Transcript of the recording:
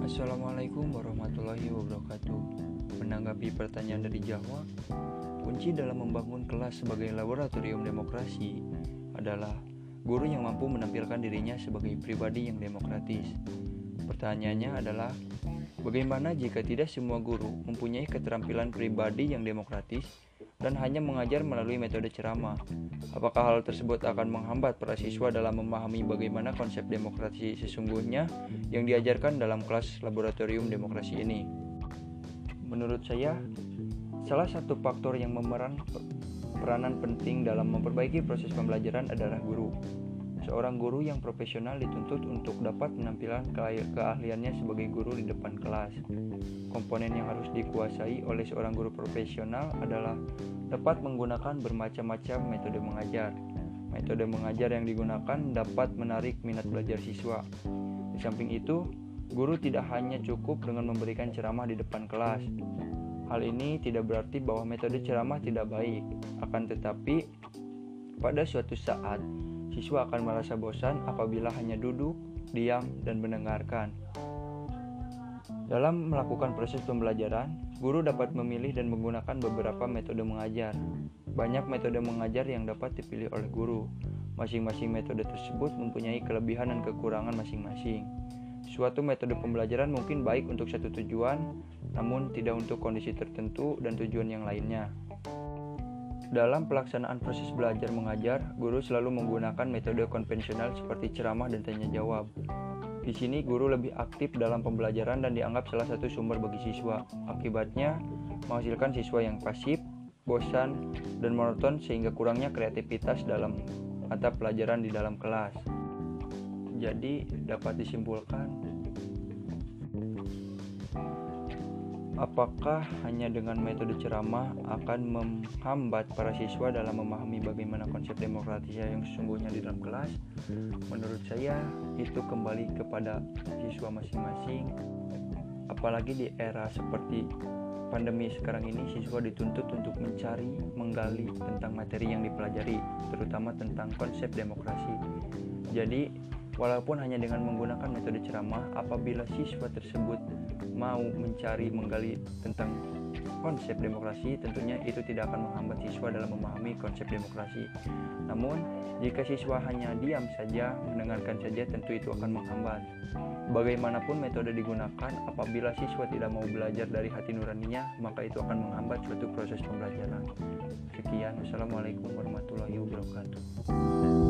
Assalamualaikum warahmatullahi wabarakatuh. Menanggapi pertanyaan dari Jawa, kunci dalam membangun kelas sebagai laboratorium demokrasi adalah guru yang mampu menampilkan dirinya sebagai pribadi yang demokratis. Pertanyaannya adalah, bagaimana jika tidak semua guru mempunyai keterampilan pribadi yang demokratis? Dan hanya mengajar melalui metode ceramah. Apakah hal tersebut akan menghambat para siswa dalam memahami bagaimana konsep demokrasi sesungguhnya yang diajarkan dalam kelas laboratorium demokrasi ini? Menurut saya, salah satu faktor yang memeran peranan penting dalam memperbaiki proses pembelajaran adalah guru. Seorang guru yang profesional dituntut untuk dapat menampilkan keahliannya sebagai guru di depan kelas. Komponen yang harus dikuasai oleh seorang guru profesional adalah dapat menggunakan bermacam-macam metode mengajar. Metode mengajar yang digunakan dapat menarik minat belajar siswa. Di samping itu, guru tidak hanya cukup dengan memberikan ceramah di depan kelas. Hal ini tidak berarti bahwa metode ceramah tidak baik, akan tetapi pada suatu saat Siswa akan merasa bosan apabila hanya duduk, diam, dan mendengarkan. Dalam melakukan proses pembelajaran, guru dapat memilih dan menggunakan beberapa metode mengajar. Banyak metode mengajar yang dapat dipilih oleh guru. Masing-masing metode tersebut mempunyai kelebihan dan kekurangan masing-masing. Suatu metode pembelajaran mungkin baik untuk satu tujuan, namun tidak untuk kondisi tertentu dan tujuan yang lainnya. Dalam pelaksanaan proses belajar mengajar, guru selalu menggunakan metode konvensional seperti ceramah dan tanya jawab. Di sini guru lebih aktif dalam pembelajaran dan dianggap salah satu sumber bagi siswa. Akibatnya, menghasilkan siswa yang pasif, bosan, dan monoton sehingga kurangnya kreativitas dalam mata pelajaran di dalam kelas. Jadi, dapat disimpulkan Apakah hanya dengan metode ceramah akan menghambat para siswa dalam memahami bagaimana konsep demokratis yang sesungguhnya di dalam kelas? Menurut saya, itu kembali kepada siswa masing-masing. Apalagi di era seperti pandemi sekarang ini, siswa dituntut untuk mencari, menggali tentang materi yang dipelajari, terutama tentang konsep demokrasi. Jadi, walaupun hanya dengan menggunakan metode ceramah, apabila siswa tersebut mau mencari menggali tentang konsep demokrasi tentunya itu tidak akan menghambat siswa dalam memahami konsep demokrasi. Namun jika siswa hanya diam saja mendengarkan saja tentu itu akan menghambat. Bagaimanapun metode digunakan apabila siswa tidak mau belajar dari hati nuraninya maka itu akan menghambat suatu proses pembelajaran. Sekian. Wassalamualaikum warahmatullahi wabarakatuh